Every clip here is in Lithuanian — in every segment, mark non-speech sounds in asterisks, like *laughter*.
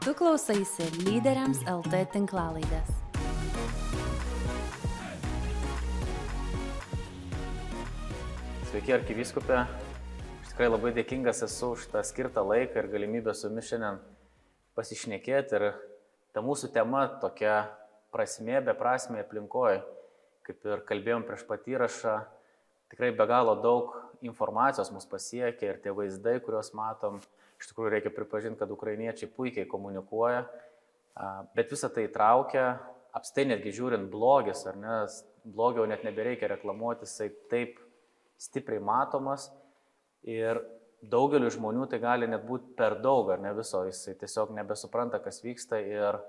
Tu klausaisi lyderiams LT tinklalaidės. Sveiki, arkiviskupė. Aš tikrai labai dėkingas esu už tą skirtą laiką ir galimybę su jumis šiandien pasišnekėti. Ir ta mūsų tema tokia prasmė, beprasmė aplinkoje, kaip ir kalbėjom prieš patyrašą, tikrai be galo daug informacijos mus pasiekia ir tie vaizdai, kuriuos matom, iš tikrųjų reikia pripažinti, kad ukrainiečiai puikiai komunikuoja, bet visą tai traukia, apstai netgi žiūrint blogis, ar ne, blogio net nebereikia reklamuoti, jisai taip stipriai matomas ir daugeliu žmonių tai gali net būti per daug, ar ne viso, jisai tiesiog nebesupranta, kas vyksta ir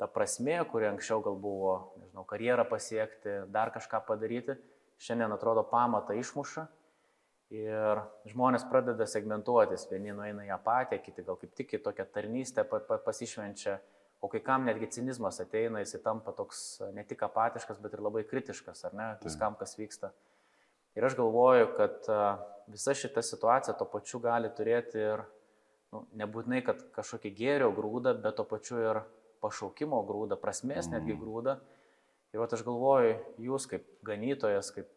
ta prasme, kuri anksčiau gal buvo, nežinau, karjerą pasiekti, dar kažką padaryti, šiandien atrodo pamatą išmuša ir žmonės pradeda segmentuotis, vieni nueina į apatiją, kiti gal kaip tik į tokią tarnystę pasišvenčia, o kai kam netgi cinizmas ateina, jis tampa toks ne tik apatiškas, bet ir labai kritiškas, ar ne, viskam, kas vyksta. Ir aš galvoju, kad visa šita situacija to pačiu gali turėti ir nu, nebūtinai, kad kažkokį gėrio grūdą, bet to pačiu ir pašaukimo grūdą, prasmės netgi Mhm. grūdą. Ir vat aš galvoju, jūs kaip ganytojas, kaip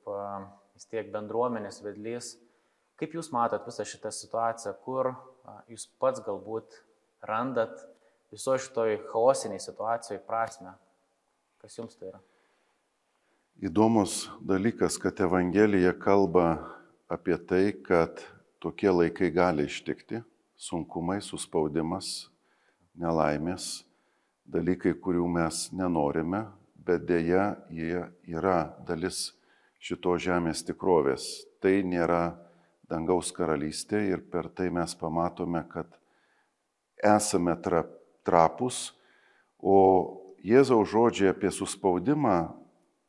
vis tiek bendruomenės vedlys, kaip jūs matot visą šitą situaciją, kur jūs pats galbūt randat visoje šitoj chaosiniai situacijoje prasme. Kas jums tai yra? Įdomus dalykas, kad Evangelija kalba apie tai, kad tokie laikai gali ištikti - sunkumai, suspaudimas, nelaimės, dalykai, kurių mes nenorime, bet dėja jie yra dalis šito žemės tikrovės. Tai nėra dangaus karalystė ir per tai mes pamatome, kad esame tra, trapus, o Jėzaus žodžiai apie suspaudimą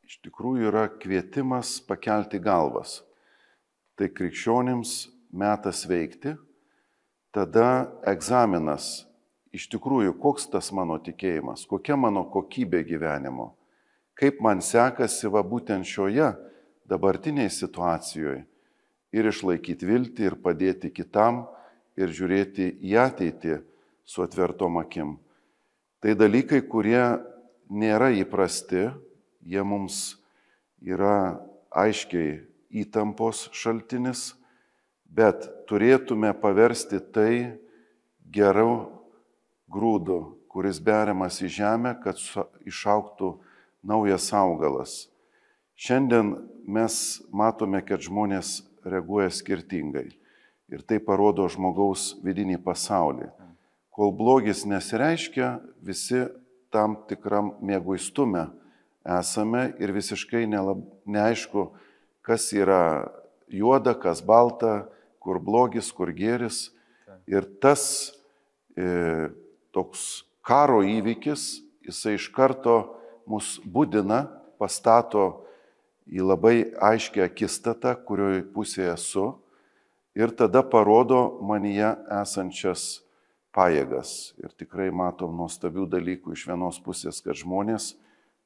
iš tikrųjų yra kvietimas pakelti galvas. Tai krikščionims metas veikti, tada egzaminas iš tikrųjų, koks tas mano tikėjimas, kokia mano kokybė gyvenimo, kaip man sekasi va būtent šioje dabartinėje situacijoje ir išlaikyti viltį, ir padėti kitam, ir žiūrėti į ateitį su atvertom akim. Tai dalykai, kurie nėra įprasti, jie mums yra aiškiai įtampos šaltinis, bet turėtume paversti tai gerų grūdų, kuris beriamas į žemę, kad išauktų naujas augalas. Šiandien mes matome, kad žmonės reaguoja skirtingai ir tai parodo žmogaus vidinį pasaulį. Kol blogis nesireiškia, visi tam tikram mėguistume esame ir visiškai nelab, neaišku, kas yra juoda, kas balta, kur blogis, kur gėris. Ir tas e, toks karo įvykis, jisai iš karto mus būdina, pastato į labai aiškę akistatą, kurioje pusėje esu ir tada parodo manyje esančias pajėgas. Ir tikrai matom nuostabių dalykų iš vienos pusės, kad žmonės,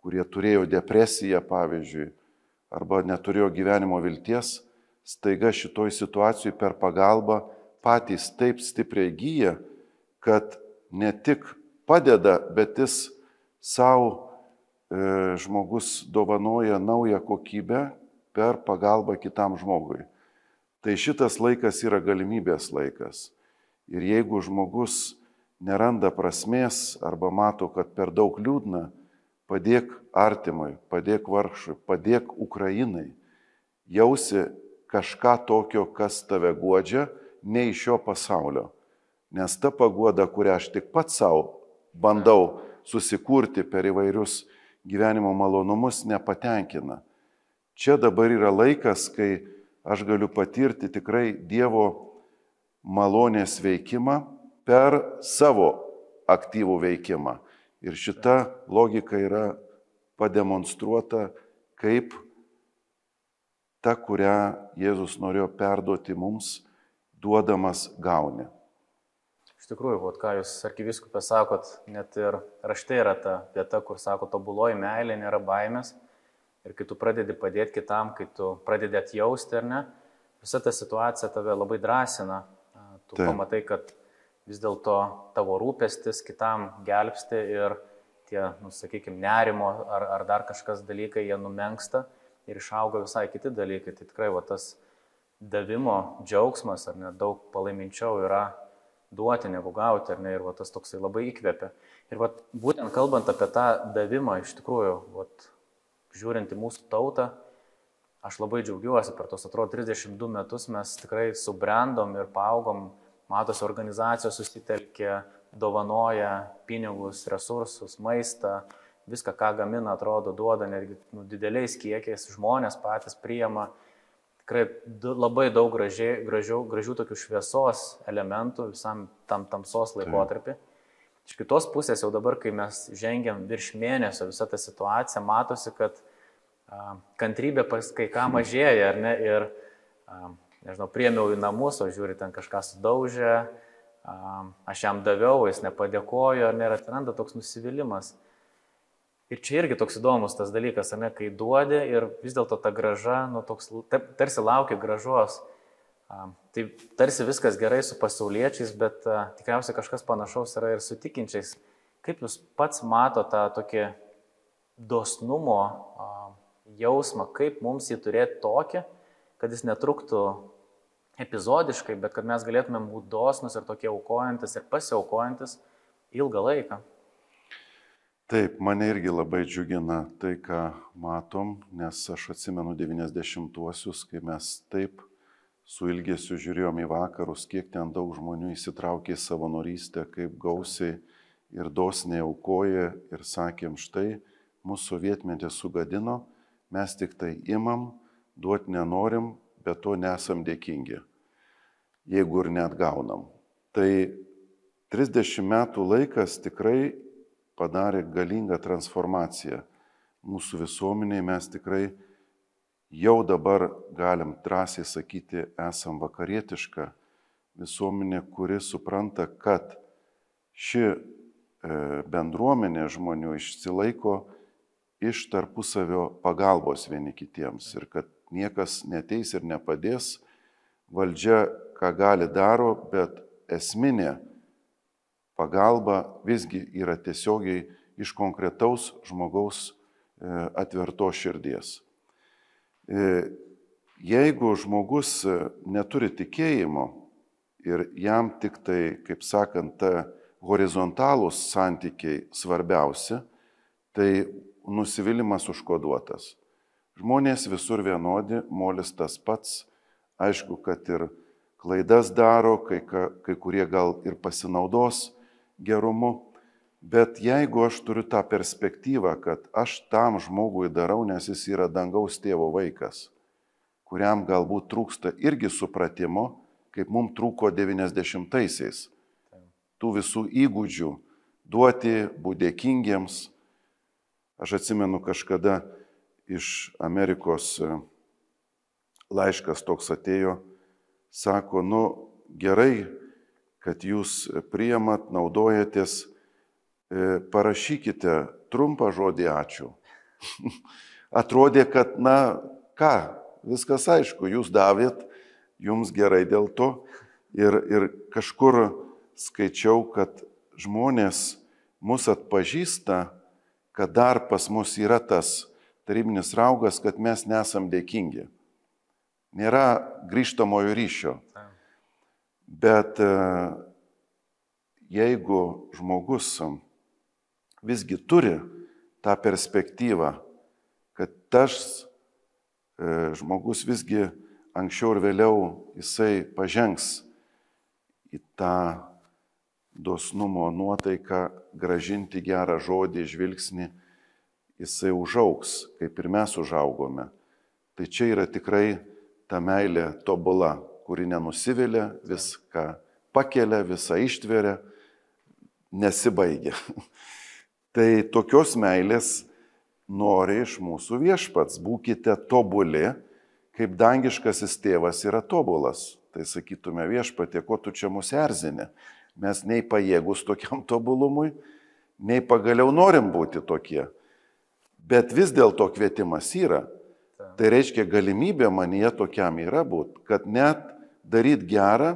kurie turėjo depresiją, pavyzdžiui, arba neturėjo gyvenimo vilties, staiga šitoj situacijai per pagalbą patys taip stipriai gyja, kad ne tik padeda, bet jis savo žmogus dovanoja naują kokybę per pagalbą kitam žmogui. Tai šitas laikas yra galimybės laikas. Ir jeigu žmogus neranda prasmės arba mato, kad per daug liūdna, padėk artimui, padėk vargšui, padėk Ukrainai. Jausi kažką tokio, kas tave godžia, ne iš šio pasaulio. Nes ta pagoda, kurią aš tik pats savo bandau susikurti per įvairius gyvenimo malonumus, nepatenkina. Čia dabar yra laikas, kai aš galiu patirti tikrai Dievo malonės veikimą per savo aktyvų veikimą. Ir šita logika yra pademonstruota kaip ta, kurią Jėzus norėjo perduoti mums, duodamas gauni. Tikrųjų, vat, ką jūs arkiviskupė sakot, net ir rašte yra ta vieta, kur sako, tobuloji meilė nėra baimės. Ir kai tu pradedi padėti kitam, kai tu pradedi atjausti ar ne, visa ta situacija tave labai drąsina. Tu Taip. pamatai, kad vis dėlto tavo rūpestis kitam gelbsti ir tie, nu, sakykime, nerimo ar, ar dar kažkas dalykai, jie numenksta ir išauga visai kiti dalykai. Tai tikrai va, tas davimo džiaugsmas ar net daug palaiminčiau yra duoti negu gauti, ar ne, ir va, tas toksai labai įkvepia. Ir va, būtent kalbant apie tą davimą, iš tikrųjų, va, žiūrint į mūsų tautą, aš labai džiaugiuosi, per tos atrodo 32 metus mes tikrai subrendom ir paaugom, matosi organizacijos susitelkė, dovanoja pinigus, resursus, maistą, viską, ką gamina, atrodo, duoda netgi nu, dideliais kiekiais, žmonės patys priema. Tikrai labai daug gražiai, gražių, gražių tokių šviesos elementų visam tam tamsos laikotarpį. Tai. Iš kitos pusės jau dabar, kai mes žengiam virš mėnesio visą tą situaciją, matosi, kad a, kantrybė pas kai ką mažėja, ar ne? Ir, a, nežinau, priemiau į namus, o žiūri, ten kažką sudaužė, a, aš jam daviau, jis nepadėkojo, ar ne, ir atsiranda toks nusivylimas. Ir čia irgi toks įdomus tas dalykas, ne, kai duodi ir vis dėlto ta graža, nu, toks, tarsi laukia gražos. Tai tarsi viskas gerai su pasauliečiais, bet tikriausiai kažkas panašaus yra ir su tikinčiais. Kaip jūs pats mato tą tokį dosnumo jausmą, kaip mums jį turėti tokį, kad jis netruktų epizodiškai, bet kad mes galėtumėm būti dosnus ir tokie aukojantis ir pasiaukojantis ilgą laiką. Taip, mane irgi labai džiugina tai, ką matom, nes aš atsimenu 90-uosius, kai mes taip su ilgesiu žiūrėjom į vakarus, kiek ten daug žmonių įsitraukė į savanorystę, kaip gausiai ir dosniai aukoja ir sakėm, štai mūsų sovietmetė sugadino, mes tik tai imam, duoti nenorim, bet to nesam dėkingi, jeigu ir net gaunam. Tai 30 metų laikas tikrai padarė galingą transformaciją. Mūsų visuomeniai mes tikrai jau dabar galim drąsiai sakyti, esam vakarietiška visuomenė, kuri supranta, kad ši e, bendruomenė žmonių išsilaiko iš tarpusavio pagalbos vieni kitiems ir kad niekas neteis ir nepadės, valdžia ką gali daro, bet esminė pagalba visgi yra tiesiogiai iš konkretaus žmogaus e, atvertos širdies. E, jeigu žmogus e, neturi tikėjimo ir jam tik tai, kaip sakant, ta horizontalūs santykiai svarbiausi, tai nusivylimas užkoduotas. Žmonės visur vienodi, molis tas pats, aišku, kad ir klaidas daro, kai, kai kurie gal ir pasinaudos gerumu, Bet jeigu aš turiu tą perspektyvą, kad aš tam žmogui darau, nes jis yra dangaus tėvo vaikas, kuriam galbūt trūksta irgi supratimo, kaip mums trūko 90-aisiais, tų visų įgūdžių duoti, būdėkingiems. Aš atsimenu kažkada iš Amerikos e, laiškas toks atėjo, sako, nu gerai, kad jūs priemat, naudojatės E, parašykite trumpą žodį ačiū. *laughs* Atrodė, kad, na, ką, viskas aišku, jūs davėt, jums gerai dėl to. Ir, ir kažkur skaičiau, kad žmonės mus atpažįsta, kad dar pas mus yra tas tarybinis raugas, kad mes nesam dėkingi. Nėra grįžtamojo ryšio. Bet e, jeigu žmogus visgi turi tą perspektyvą, kad tas e, žmogus visgi anksčiau ir vėliau jisai pažengs į tą dosnumo nuotaiką, gražinti gerą žodį, žvilgsnį, jisai užauks, kaip ir mes užaugome. Tai čia yra tikrai ta meilė tobula, kuri nenusivilia, viską pakelia, visą ištveria, nesibaigia. *laughs* Tai tokios meilės nori iš mūsų viešpats. Būkite tobuli, kaip dangiškasis tėvas yra tobulas. Tai sakytume viešpatė, ko tu čia mus erzinė. Mes nei pajėgus tokiam *laughs* tobulumui, nei pagaliau norim būti tokie. Bet vis dėlto kvietimas yra. Tai reiškia galimybė manyje tokiam yra būti, kad net daryt gerą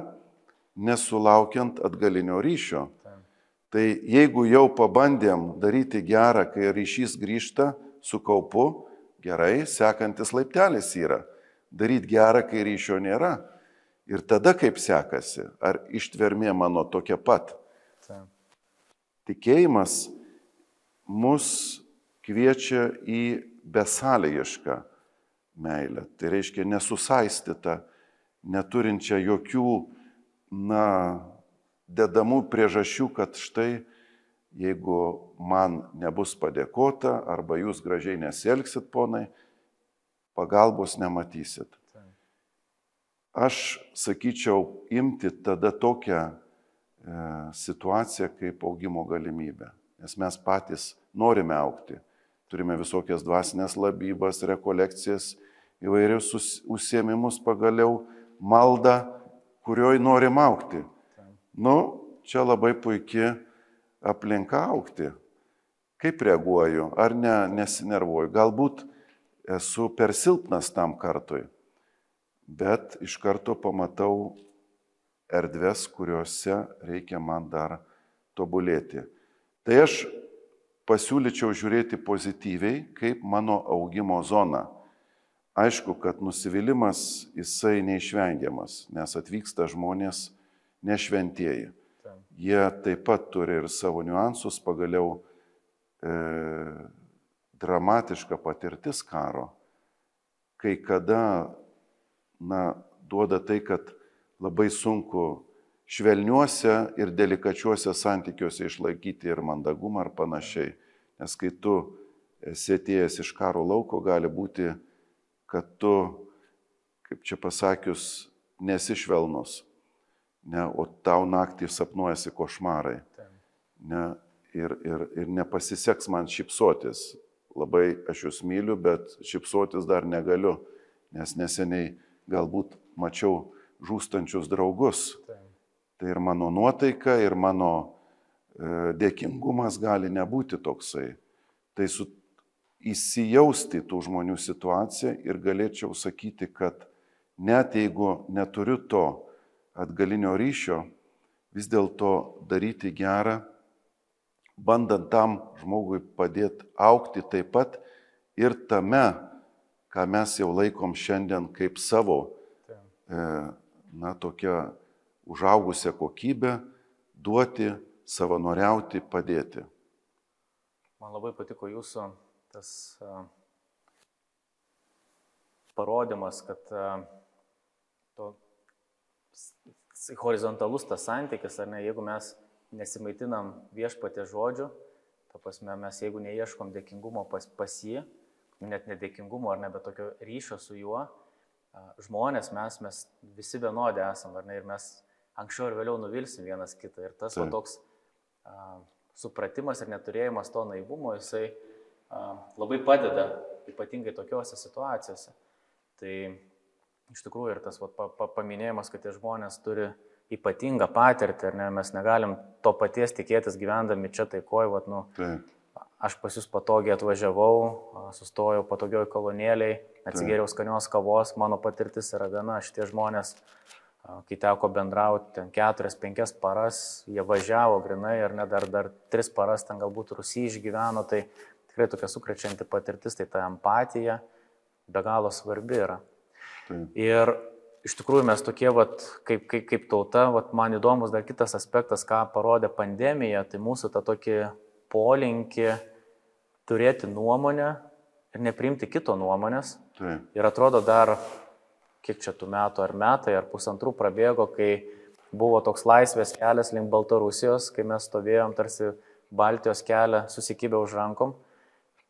nesulaukiant atgalinio ryšio. Tai jeigu jau pabandėm daryti gerą, kai ryšys grįžta su kaupu, gerai, sekantis laiptelis yra. Daryti gerą, kai ryšio nėra. Ir tada kaip sekasi? Ar ištvermė mano tokia pat? Taip. Tikėjimas mus kviečia į besąlygišką meilę. Tai reiškia nesusaistytą, neturinčią jokių, na, dedamų priežasčių, kad štai jeigu man nebus padėkota arba jūs gražiai nesielgsit, ponai, pagalbos nematysit. Aš sakyčiau, imti tada tokią e, situaciją kaip augimo galimybę, nes mes patys norime aukti. Turime visokias dvasinės labybas, rekolekcijas, įvairius užsiemimus pagaliau, maldą, kurioj norim aukti. Nu, čia labai puikia aplinka aukti. Kaip reaguoju, ar ne, nesinervuoju, galbūt esu per silpnas tam kartui bet iš karto pamatau erdves, kuriuose reikia man dar tobulėti. Tai aš pasiūlyčiau žiūrėti pozityviai kaip mano augimo zona. Aišku, kad nusivylimas jisai neišvengiamas, nes atvyksta žmonės nešventieji. Jie taip pat turi ir savo niuansus, pagaliau e, dramatiška patirtis karo. Kai kada na, duoda tai, kad labai sunku švelniuose ir delikačiuose santykiuose išlaikyti ir mandagumą ar panašiai. Nes kai tu esi atėjęs iš karo lauko, gali būti, kad tu, kaip čia pasakius, nesi švelnus. Ne, o tau naktį sapnuojasi košmarai. Ne, ir, ir, ir nepasiseks man šipsotis. Labai aš jūs myliu, bet šipsotis dar negaliu, nes neseniai galbūt mačiau žūstančius draugus. Tai, tai ir mano nuotaika, ir mano e, dėkingumas gali nebūti toksai. Tai su, įsijausti tų žmonių situaciją ir galėčiau sakyti, kad net jeigu neturiu to atgalinio ryšio, vis dėlto daryti gerą, bandant tam žmogui padėti aukti taip pat ir tame, ką mes jau laikom šiandien kaip savo, e, na, tokią užaugusią kokybę, duoti, savanoriauti, padėti. Man labai patiko jūsų tas parodymas, kad to horizontalus tas santykis, ar ne, jeigu mes nesimaitinam viešpatė žodžiu, ta prasme, mes jeigu neieškom dėkingumo pas, pas jį, net nedėkingumo ar ne, bet tokio ryšio su juo, žmonės mes, mes visi vienodi esame, ar ne, ir mes anksčiau ir vėliau nuvilsim vienas kitą. Ir tas va, toks a, supratimas ir neturėjimas to naivumo, jisai labai padeda, ypatingai tokiuose situacijose. Tai iš tikrųjų ir tas va, pa, pa, paminėjimas, kad tie žmonės turi ypatingą patirtį, ar ne, mes negalim to paties tikėtis gyvendami čia taikoje, va, nu, Taip aš pas jūs patogiai atvažiavau, sustojau patogioj kolonėliai, atsigėriau skanios kavos, mano patirtis yra viena, šitie žmonės, kai teko bendrauti ten keturias, penkias paras, jie važiavo grinai ir net dar, dar tris paras ten galbūt Rusija išgyveno, tai tikrai tokia sukrečianti patirtis, tai ta empatija be galo svarbi yra. Taip. Ir iš tikrųjų mes tokie, vat, kaip, kaip, kaip tauta, vat, man įdomus dar kitas aspektas, ką parodė pandemija, tai mūsų tą tokį polinkį turėti nuomonę ir neprimti kito nuomonės. Taip. Ir atrodo dar, kiek čia tų metų ar metai, ar pusantrų prabėgo, kai buvo toks laisvės kelias link Baltarusijos, kai mes stovėjom tarsi Baltijos kelią susikibę už rankom.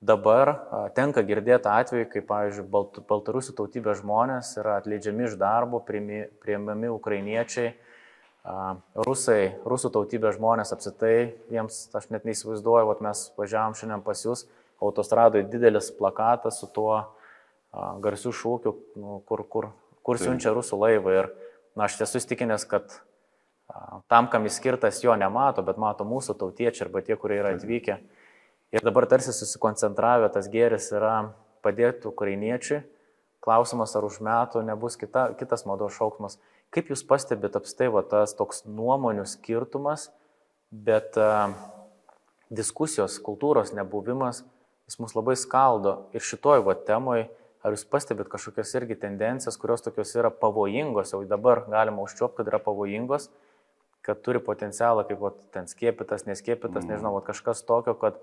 Dabar tenka girdėti atveju, kai, pavyzdžiui, Balt, baltarusių tautybės žmonės yra atleidžiami iš darbo, priimami ukrainiečiai, Rusai, rusų tautybės žmonės apsitai, jiems aš net neįsivaizduoju, vat mes važiavam šiandien pas jūs, autostradoje didelis plakatas su tuo a, garsiu šūkiu, nu, kur, kur, kur siunčia rusų laivą. Ir na, aš esu įstikinęs, kad a, tam, kam jis skirtas, jo nemato, bet mato mūsų tautiečiai arba tie, kurie yra atvykę. Ir dabar tarsi susikoncentravę tas gėris yra padėti ukrainiečiui. Klausimas, ar už metų nebus kita, kitas mados šauksmas Kaip jūs pastebėt apstai va, tas toks nuomonių skirtumas, bet uh, diskusijos, kultūros nebuvimas, jis mus labai skaldo. Ir šitoj va temoj, ar jūs pastebėt kažkokias irgi tendencijas, kurios tokios yra pavojingos, jau dabar galima užčiuopti, kad yra pavojingos, kad turi potencialą, kaip va, ten skiepytas, neskiepytas, mm. nežinau, va, kažkas tokio, kad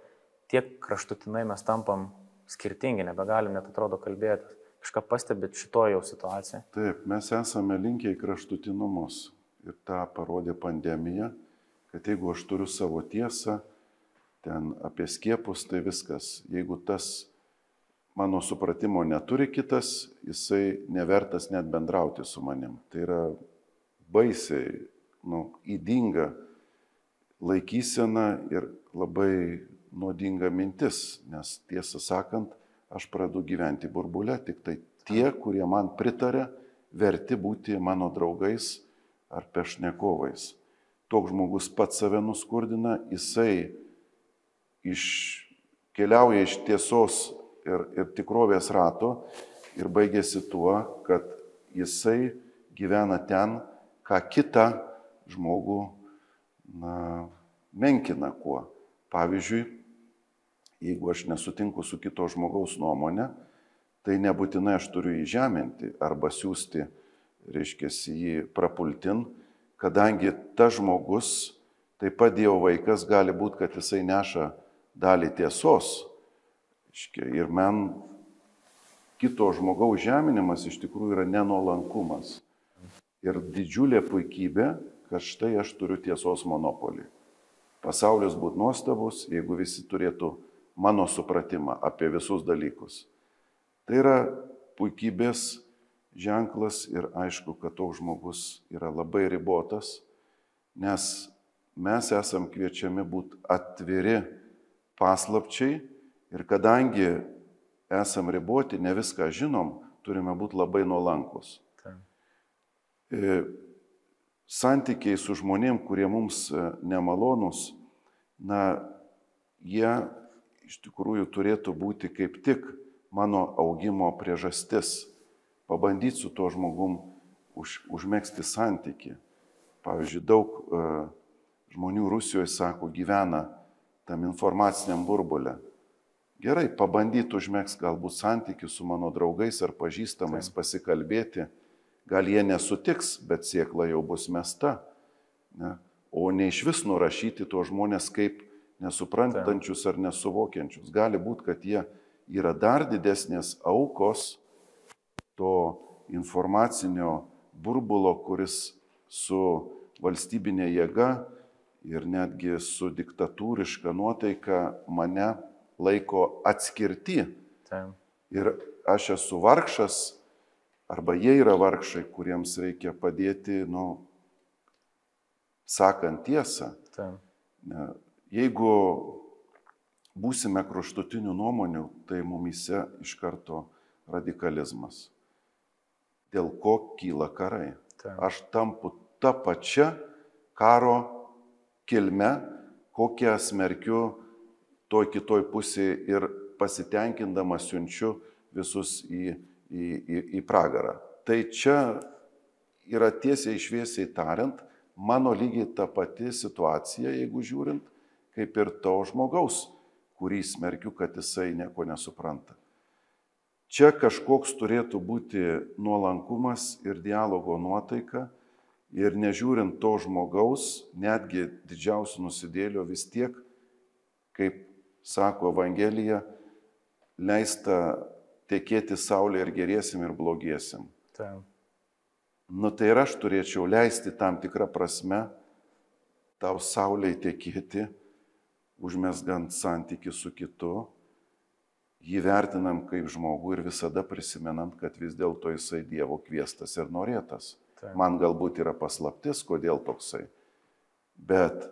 tiek kraštutinai mes tampam skirtingi, nebegalim net atrodo kalbėti. Kažką pastebėt šitoje jau situacijoje? Taip, mes esame linkę į kraštutinumus. Ir tą parodė pandemija, kad jeigu aš turiu savo tiesą, ten apie skiepus, tai viskas. Jeigu tas mano supratimo neturi kitas, jisai nevertas net bendrauti su manim. Tai yra baisiai, nu, įdinga laikysena ir labai nuodinga mintis, nes tiesą sakant, aš pradedu gyventi burbulę, tik tai tie, kurie man pritarė, verti būti mano draugais ar pešnekovais. Toks žmogus pats save nuskurdina, jisai iškeliauja iš tiesos ir, ir tikrovės rato ir baigėsi tuo, kad jisai gyvena ten, ką kitą žmogų na, menkina kuo. Pavyzdžiui, jeigu aš nesutinku su kito žmogaus nuomonė, tai nebūtinai aš turiu įžeminti arba siūsti, reiškia, jį prapultin, kadangi ta žmogus, taip pat Dievo vaikas, gali būti, kad jisai neša dalį tiesos. Ir man kito žmogaus žeminimas iš tikrųjų yra nenolankumas. Ir didžiulė puikybė, kad štai aš turiu tiesos monopolį. Pasaulis būtų nuostabus, jeigu visi turėtų mano supratimą apie visus dalykus. Tai yra puikybės ženklas ir aišku, kad toks žmogus yra labai ribotas, nes mes esam kviečiami būti atviri paslapčiai ir kadangi esam riboti, ne viską žinom, turime būti labai nuolankus. E, santykiai su žmonėm, kurie mums e, nemalonus, na, jie iš tikrųjų turėtų būti kaip tik mano augimo priežastis. Pabandyti su tuo žmogum už, užmėgsti santyki. Pavyzdžiui, daug uh, žmonių Rusijoje, sako, gyvena tam informaciniam burbulė. Gerai, pabandyti užmėgs galbūt santykių su mano draugais ar pažįstamais, Taip. pasikalbėti. Gal jie nesutiks, bet siekla jau bus mesta. Ne? O ne iš vis nurašyti tuos žmonės kaip nesuprantančius ar nesuvokiančius. Gali būti, kad jie yra dar didesnės aukos to informacinio burbulo, kuris su valstybinė jėga ir netgi su diktatūriška nuotaika mane laiko atskirti. Taip. Ir aš esu vargšas, arba jie yra vargšai, kuriems reikia padėti, nu, sakant tiesą. Taip. Jeigu būsime kraštutinių nuomonių, tai mumise iš karto radikalizmas. Dėl ko kyla karai. Taip. Aš tampu tą pačią karo kilme, kokią smerkiu toj kitoj pusėje ir pasitenkindamas siunčiu visus į, į, į, į pragarą. Tai čia yra tiesiai išviesiai tariant, mano lygiai ta pati situacija, jeigu žiūrint, kaip ir to žmogaus, kurį smerkiu, kad jisai nieko nesupranta. Čia kažkoks turėtų būti nuolankumas ir dialogo nuotaika Ir nežiūrint to žmogaus, netgi didžiausių nusidėlio vis tiek, kaip sako Evangelija, leista tekėti saulė ir geriesim ir blogiesim. Taip. Nu tai ir aš turėčiau leisti tam tikrą prasme tau saulėje tekėti, užmesgant santyki su kitu, jį vertinam kaip žmogų ir visada prisimenant, kad vis dėlto jisai Dievo kviestas ir norėtas. Taip. Man galbūt yra paslaptis, kodėl toksai. Bet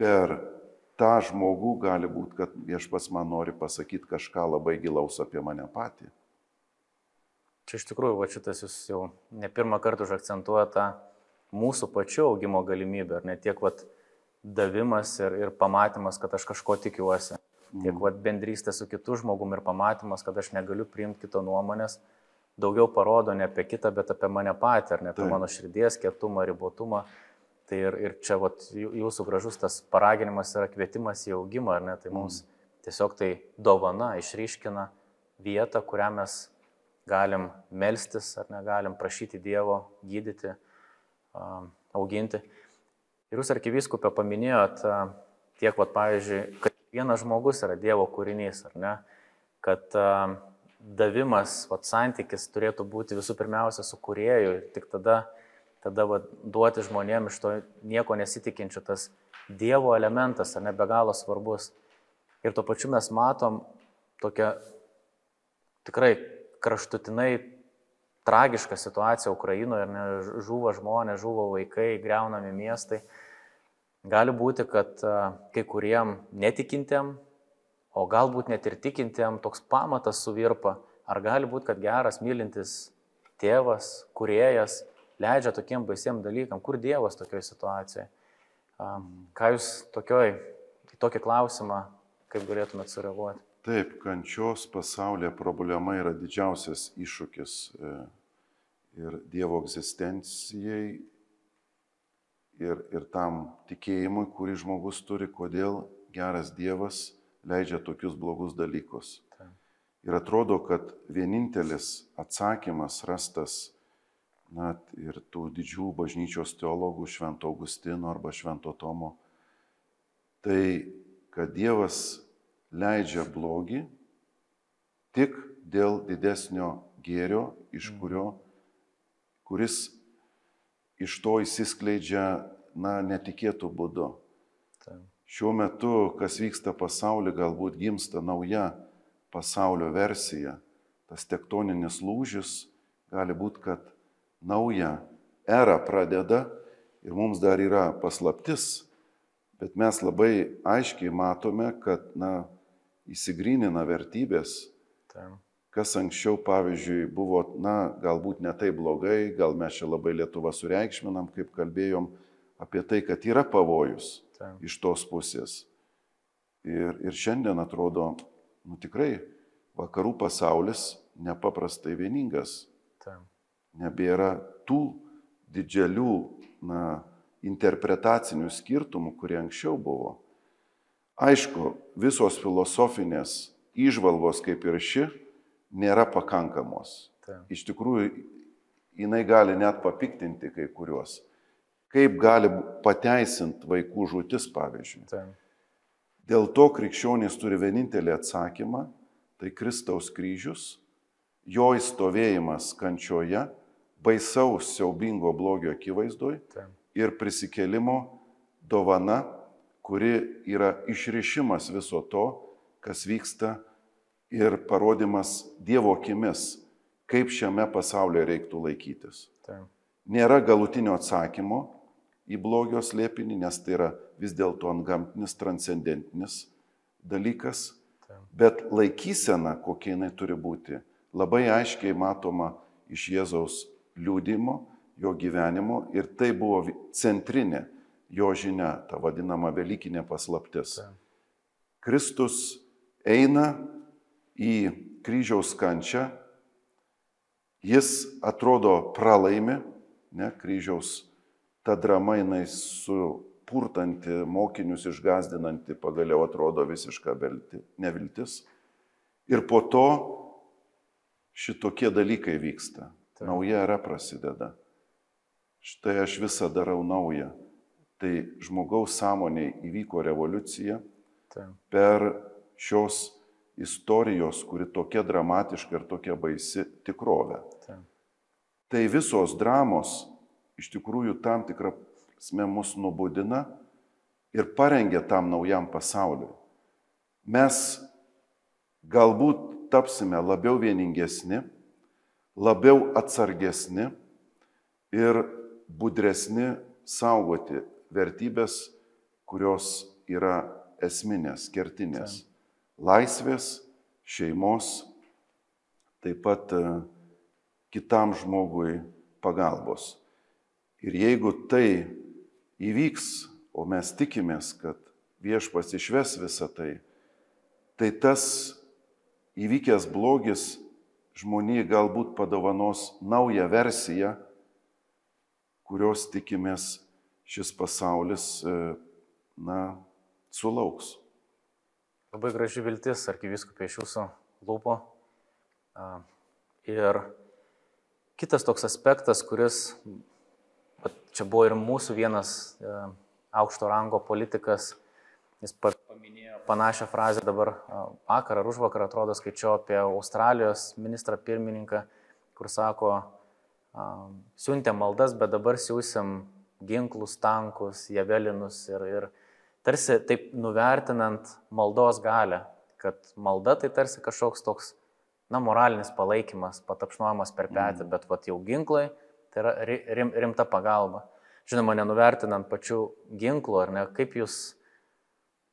per tą žmogų gali būti, kad viešpas man nori pasakyti kažką labai gilaus apie mane patį. Čia iš tikrųjų, va šitas jūs jau ne pirmą kartą užakcentuoja tą mūsų pačių augimo galimybę, ar ne tiek vat, davimas ir, ir pamatymas, kad aš kažko tikiuosi, tiek mm. vat, bendrystė su kitu žmogumi ir pamatymas, kad aš negaliu priimti kito nuomonės, daugiau parodo ne apie kitą, bet apie mane patį, ar ne apie Taip. mano širdies kietumą, ribotumą. Tai ir, ir čia vat, jū- jūsų gražus tas paraginimas yra kvietimas į augimą, ar ne? Tai mums tiesiog tai dovana išryškina vietą, kurią mes galim melstis, ar negalim prašyti Dievo, gydyti, auginti. Ir jūs arkiviskupė paminėjot a, tiek, vat, pavyzdžiui, kad vienas žmogus yra Dievo kūrinys, ar ne? Kad a, davimas, vat, santykis turėtų būti visų pirmiausia su kurėju ir tik tada, tada vat, duoti žmonėms iš to nieko nesitikinčių tas Dievo elementas, ar ne be galo svarbus. Ir tuo pačiu mes matom tokią tikrai kraštutinai tragišką situaciją Ukrainoje, ne, žuvo žmonės, žuvo vaikai, greunami miestai. Gali būti, kad a, kai kuriem netikintiem, o galbūt net ir tikintiem toks pamatas suvirpa. Ar gali būti, kad geras, mylintis tėvas, kuriejas leidžia tokiem baisiem dalykam? Kur Dievas tokioje situacijoje? Ką jūs tokioj, tokį klausimą, kaip galėtumėt sureaguoti? Taip, kančios pasaulyje problema yra didžiausias iššūkis e, ir Dievo egzistencijai, ir, ir tam tikėjimui, kurį žmogus turi, kodėl geras Dievas leidžia tokius blogus dalykus. Taip. Ir atrodo, kad vienintelis atsakymas rastas, na, ir tų didžių bažnyčios teologų, Švento Augustino arba Švento Tomo, tai, kad Dievas leidžia blogį tik dėl didesnio gėrio, iš kurio, kuris iš to įsiskleidžia, na, netikėtų būdu. Taip. Šiuo metu, kas vyksta pasaulyje, galbūt gimsta nauja pasaulio versija. Tas tektoninis lūžis gali būti, kad nauja era pradeda ir mums dar yra paslaptis, bet mes labai aiškiai matome, kad, na, įsigrynina vertybės, Taip. kas anksčiau, pavyzdžiui, buvo, na, galbūt ne taip blogai, gal mes čia labai Lietuvą sureikšminam, kaip kalbėjom apie tai, kad yra pavojus Taip. iš tos pusės. Ir, ir šiandien atrodo, nu tikrai, vakarų pasaulis nepaprastai vieningas. Taip. Nebėra tų didelių, na, interpretacinių skirtumų, kurie anksčiau buvo. Aišku, visos filosofinės išvalgos kaip ir ši nėra pakankamos. Taip. Iš tikrųjų, jinai gali net papiktinti kai kuriuos. Kaip gali pateisinti vaikų žūtis, pavyzdžiui. Taip. Dėl to krikščionys turi vienintelį atsakymą - tai Kristaus kryžius, jo įstovėjimas kančioje, baisaus siaubingo blogio akivaizdoj Taip. ir prisikelimo dovana, kuri yra išrišimas viso to, kas vyksta ir parodimas Dievo akimis, kaip šiame pasaulyje reiktų laikytis. Taip. Nėra galutinio atsakymo į blogio slėpinį, nes tai yra vis dėlto antgamtinis, transcendentinis dalykas, Taip. bet laikysena, kokia jinai turi būti, labai aiškiai matoma iš Jėzaus liūdimo, jo gyvenimo ir tai buvo centrinė jo žinia, ta vadinama Velykinė paslaptis. Taip. Kristus eina į kryžiaus kančią, jis atrodo pralaimi, ne, kryžiaus ta drama jinai supurtanti, mokinius išgazdinanti, pagaliau atrodo visiška velti, neviltis. Ir po to šitokie dalykai vyksta. Taip. Nauja era prasideda. Štai aš visą darau naują. Tai žmogaus sąmoniai įvyko revoliucija Taip. per šios istorijos, kuri tokia dramatiška ir tokia baisi tikrovė. Taip. Tai visos dramos iš tikrųjų tam tikrą prasme mus nubudina ir parengia tam naujam pasauliui. Mes galbūt tapsime labiau vieningesni, labiau atsargesni ir budresni saugoti vertybės, kurios yra esminės, kertinės. Laisvės, šeimos, taip pat e, kitam žmogui pagalbos. Ir jeigu tai įvyks, o mes tikimės, kad viešpas išves visą tai, tai tas įvykęs blogis žmonijai galbūt padovanos naują versiją, kurios tikimės šis pasaulis, e, na, sulauks. Labai graži viltis, arkiviskupė iš jūsų lūpo. Ir kitas toks aspektas, kuris čia buvo ir mūsų vienas e, aukšto rango politikas, jis paminėjo panašią frazę dabar vakar ar už vakar, atrodo, skaičiau apie Australijos ministrą pirmininką, kur sako, siuntė maldas, bet dabar siūsim ginklus, tankus, javelinus ir, ir tarsi taip nuvertinant maldos galę, kad malda tai tarsi kažkoks toks, na, moralinis palaikymas, patapšnuojamas per petį, mm. bet vat jau ginklai tai yra rim, rimta pagalba. Žinoma, nenuvertinant pačių ginklų, ar ne, kaip jūs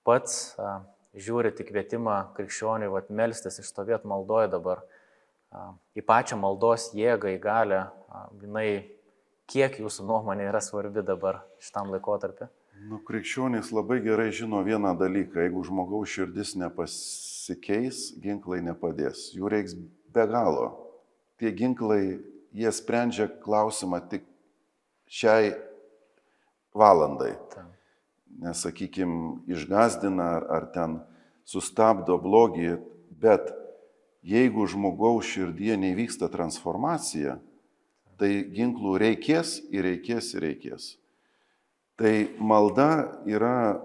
pats a, žiūrite kvietimą krikščioniui, vad melstis išstovėti maldoje dabar, a, į pačią maldos jėgą, į galę, a, jinai kiek jūsų nuomonė yra svarbi dabar šitam laikotarpiu? Nu, krikščionys labai gerai žino vieną dalyką, jeigu žmogaus širdis nepasikeis, ginklai nepadės, jų reiks be galo. Tie ginklai, jie sprendžia klausimą tik šiai valandai. Nes, sakykime, išgazdina ar, ar ten sustabdo blogį, bet jeigu žmogaus širdie nevyksta transformacija, tai ginklų reikės ir reikės ir reikės. Tai malda yra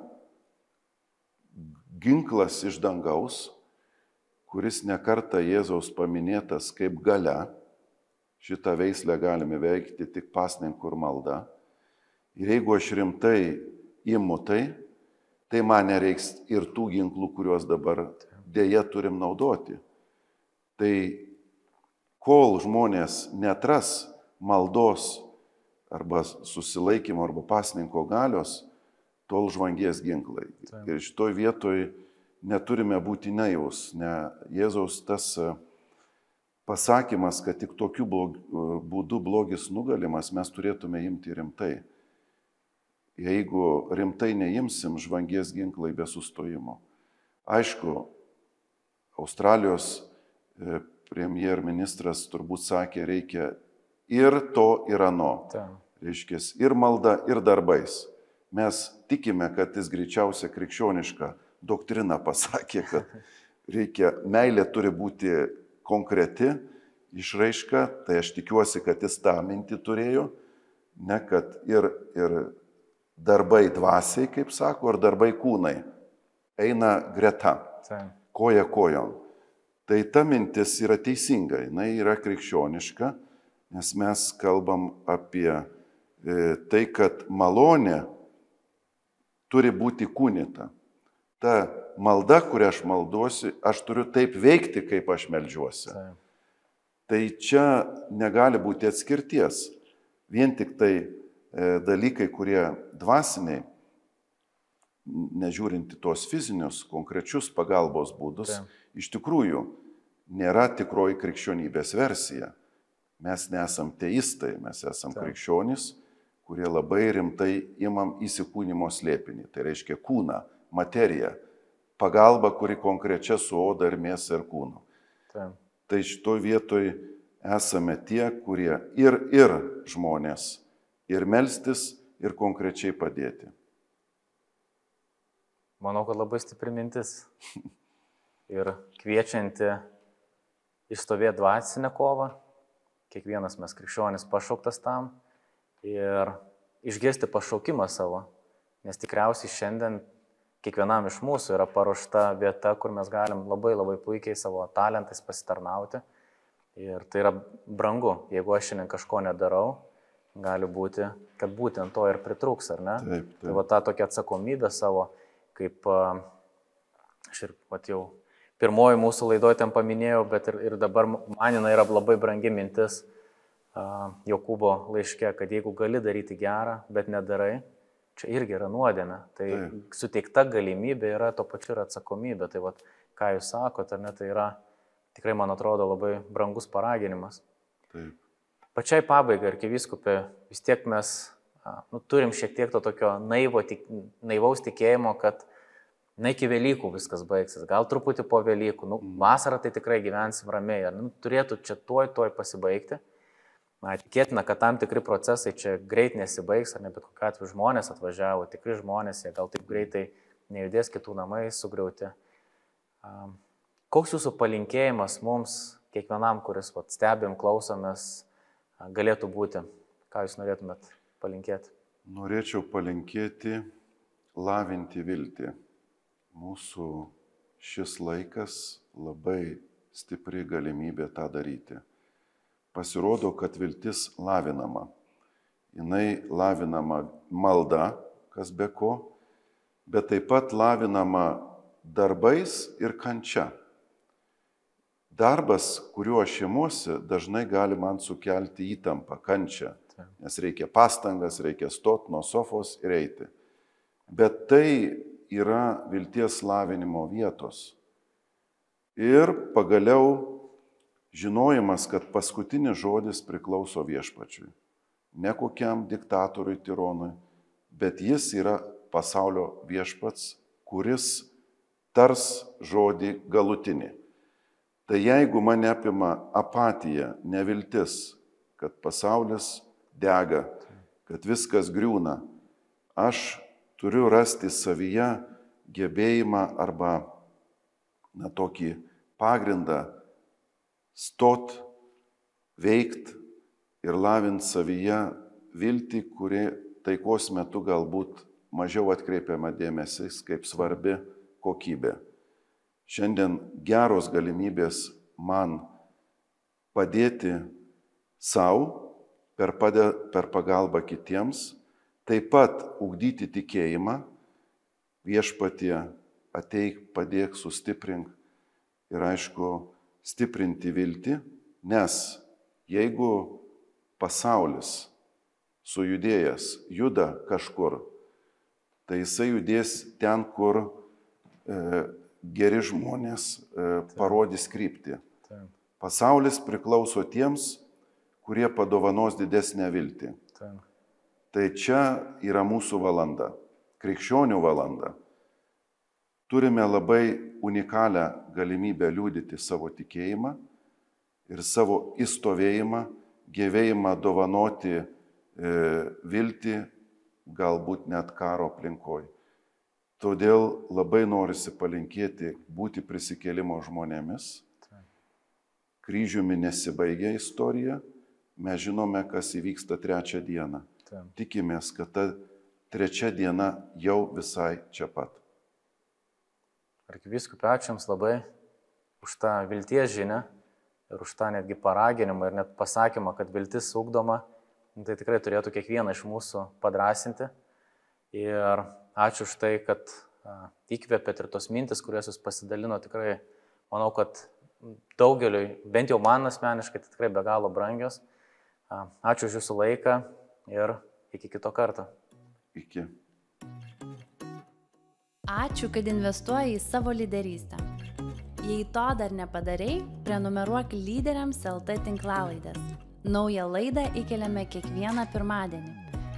ginklas iš dangaus, kuris nekarta Jėzaus paminėtas kaip gale. Šitą veislę galime veikti tik pasninkų ir malda. Ir jeigu aš rimtai imu tai, tai man nereiks ir tų ginklų, kuriuos dabar dėja turim naudoti. Tai kol žmonės netras maldos arba susilaikymo arba pasninko galios, tol žvangies ginklai. Taip. Ir šitoj vietoj neturime būti naivus, ne Jėzaus tas pasakymas, kad tik tokiu blog, būdu blogis nugalimas, mes turėtume imti rimtai jeigu rimtai neimsim žvangies ginklai be sustojimo. Aišku, Australijos e, premjerministras turbūt sakė, reikia ir to, ir ano. Reiškia, ir malda, ir darbais. Mes tikime, kad jis greičiausia krikščioniška doktrina pasakė, kad reikia, meilė turi būti konkreti išraiška, tai aš tikiuosi, kad jis tą mintį turėjo, ne kad ir, ir darbai dvasiai, kaip sako, ar darbai kūnai eina greta, koja kojon. Tai ta mintis yra teisinga, jinai yra krikščioniška, nes mes kalbam apie e, tai, kad malonė turi būti kūnita. Ta malda, kurią aš malduosi, aš turiu taip veikti, kaip aš melžiuosi. Tai čia negali būti atskirties. Vien tik tai E, dalykai, kurie dvasiniai, nežiūrinti tuos fizinius, konkrečius pagalbos būdus, Taip. iš tikrųjų nėra tikroji krikščionybės versija. Mes nesam teistai, mes esam Taip. krikščionys, kurie labai rimtai imam įsikūnymo slėpinį. Tai reiškia kūną, materiją, pagalba, kuri konkrečia su oda ir mėsa ir kūnu. Taip. Tai šito vietoj esame tie, kurie ir ir žmonės ir melstis, ir konkrečiai padėti. Manau, kad labai stipri mintis *laughs* ir kviečianti išstovėti dvasinę kovą. Kiekvienas mes krikščionis pašauktas tam ir išgirsti pašaukimą savo, nes tikriausiai šiandien kiekvienam iš mūsų yra paruošta vieta, kur mes galim labai labai puikiai savo talentais pasitarnauti. Ir tai yra brangu, jeigu aš šiandien kažko nedarau, gali būti, kad būtent to ir pritrūks, ar ne? Taip, taip. Tai va tą tokią atsakomybę savo, kaip aš ir pat jau pirmoji mūsų laidoje ten paminėjau, bet ir, ir dabar manina yra labai brangi mintis uh, Jokūbo laiške, kad jeigu gali daryti gerą, bet nedarai, čia irgi yra nuodėmė. Tai taip. suteikta galimybė yra to pačiu ir atsakomybė. Tai va, ką jūs sakote, ar ne, tai yra tikrai, man atrodo, labai brangus paraginimas. Taip. Pačiai pabaigai, arkiviskupė, vis tiek mes nu, turim šiek tiek to tokio naivo, tik, naivaus tikėjimo, kad na iki Velykų viskas baigsis, gal truputį po Velykų, nu, vasarą tai tikrai gyvensim ramiai, nu, turėtų čia tuoj, tuoj pasibaigti. Na, tikėtina, kad tam tikri procesai čia greit nesibaigs, ar ne bet kokiu atveju žmonės atvažiavo, tikri žmonės, jie gal taip greitai nejudės kitų namai sugriauti. Koks jūsų palinkėjimas mums, kiekvienam, kuris vat, stebim, klausomės, galėtų būti? Ką jūs norėtumėt palinkėti? Norėčiau palinkėti lavinti viltį. Mūsų šis laikas labai stipri galimybė tą daryti. Pasirodo, kad viltis lavinama. Jis lavinama malda, kas be ko, bet taip pat lavinama darbais ir kančia. Darbas, kuriuo aš imuosi, dažnai gali man sukelti įtampą, kančią, nes reikia pastangas, reikia stot nuo sofos ir eiti. Bet tai yra vilties lavinimo vietos. Ir pagaliau žinojimas, kad paskutinis žodis priklauso viešpačiui. Ne kokiam diktatoriui, tironui, bet jis yra pasaulio viešpats, kuris tars žodį galutinį. Tai jeigu mane apima apatija, neviltis, kad pasaulis dega, kad viskas griūna, aš turiu rasti savyje gebėjimą arba na, tokį pagrindą stot, veikt ir lavint savyje viltį, kuri taikos metu galbūt mažiau atkreipiama dėmesys kaip svarbi kokybė. Šiandien geros galimybės man padėti savo per, padė, per pagalbą kitiems Taip pat ugdyti tikėjimą, viešpatie ateik, padėk, sustiprink ir aišku, stiprinti viltį, nes jeigu pasaulis sujudėjęs juda kažkur, tai jisai judės ten, kur e, geri žmonės e, parodys kryptį. Pasaulis priklauso tiems, kurie padovanos didesnę viltį. Tai čia yra mūsų valanda, krikščionių valanda. Turime labai unikalią galimybę liūdyti savo tikėjimą ir savo įstovėjimą, gyvėjimą dovanoti e, viltį, galbūt net karo aplinkoje. Todėl labai norisi palinkėti būti prisikėlimo žmonėmis. Kryžiumi nesibaigia istorija, mes žinome, kas įvyksta trečią dieną. Tikimės, kad ta trečia diena jau visai čia pat. Arkiviskupė, ačiū Jums labai už tą vilties žinę ir už tą netgi paraginimą ir net pasakymą, kad viltis ugdoma, tai tikrai turėtų kiekvieną iš mūsų padrasinti. Ir ačiū už tai, kad įkvėpėt ir tos mintis, kurias Jūs pasidalino, tikrai manau, kad daugeliui, bent jau man asmeniškai, tai tikrai be galo brangios. Ačiū už Jūsų laiką ir iki kito karto. Iki. Ačiū, kad investuoji į savo lyderystę. Jei to dar nepadarai, prenumeruok lyderiams LT tinklalaidės. Naują laidą įkeliame kiekvieną pirmadienį.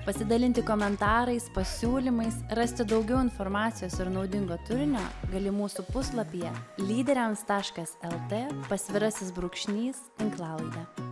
Pasidalinti komentarais, pasiūlymais, rasti daugiau informacijos ir naudingo turinio gali mūsų puslapyje lyderiams.lt pasvirasis brūkšnys tinklalaidė.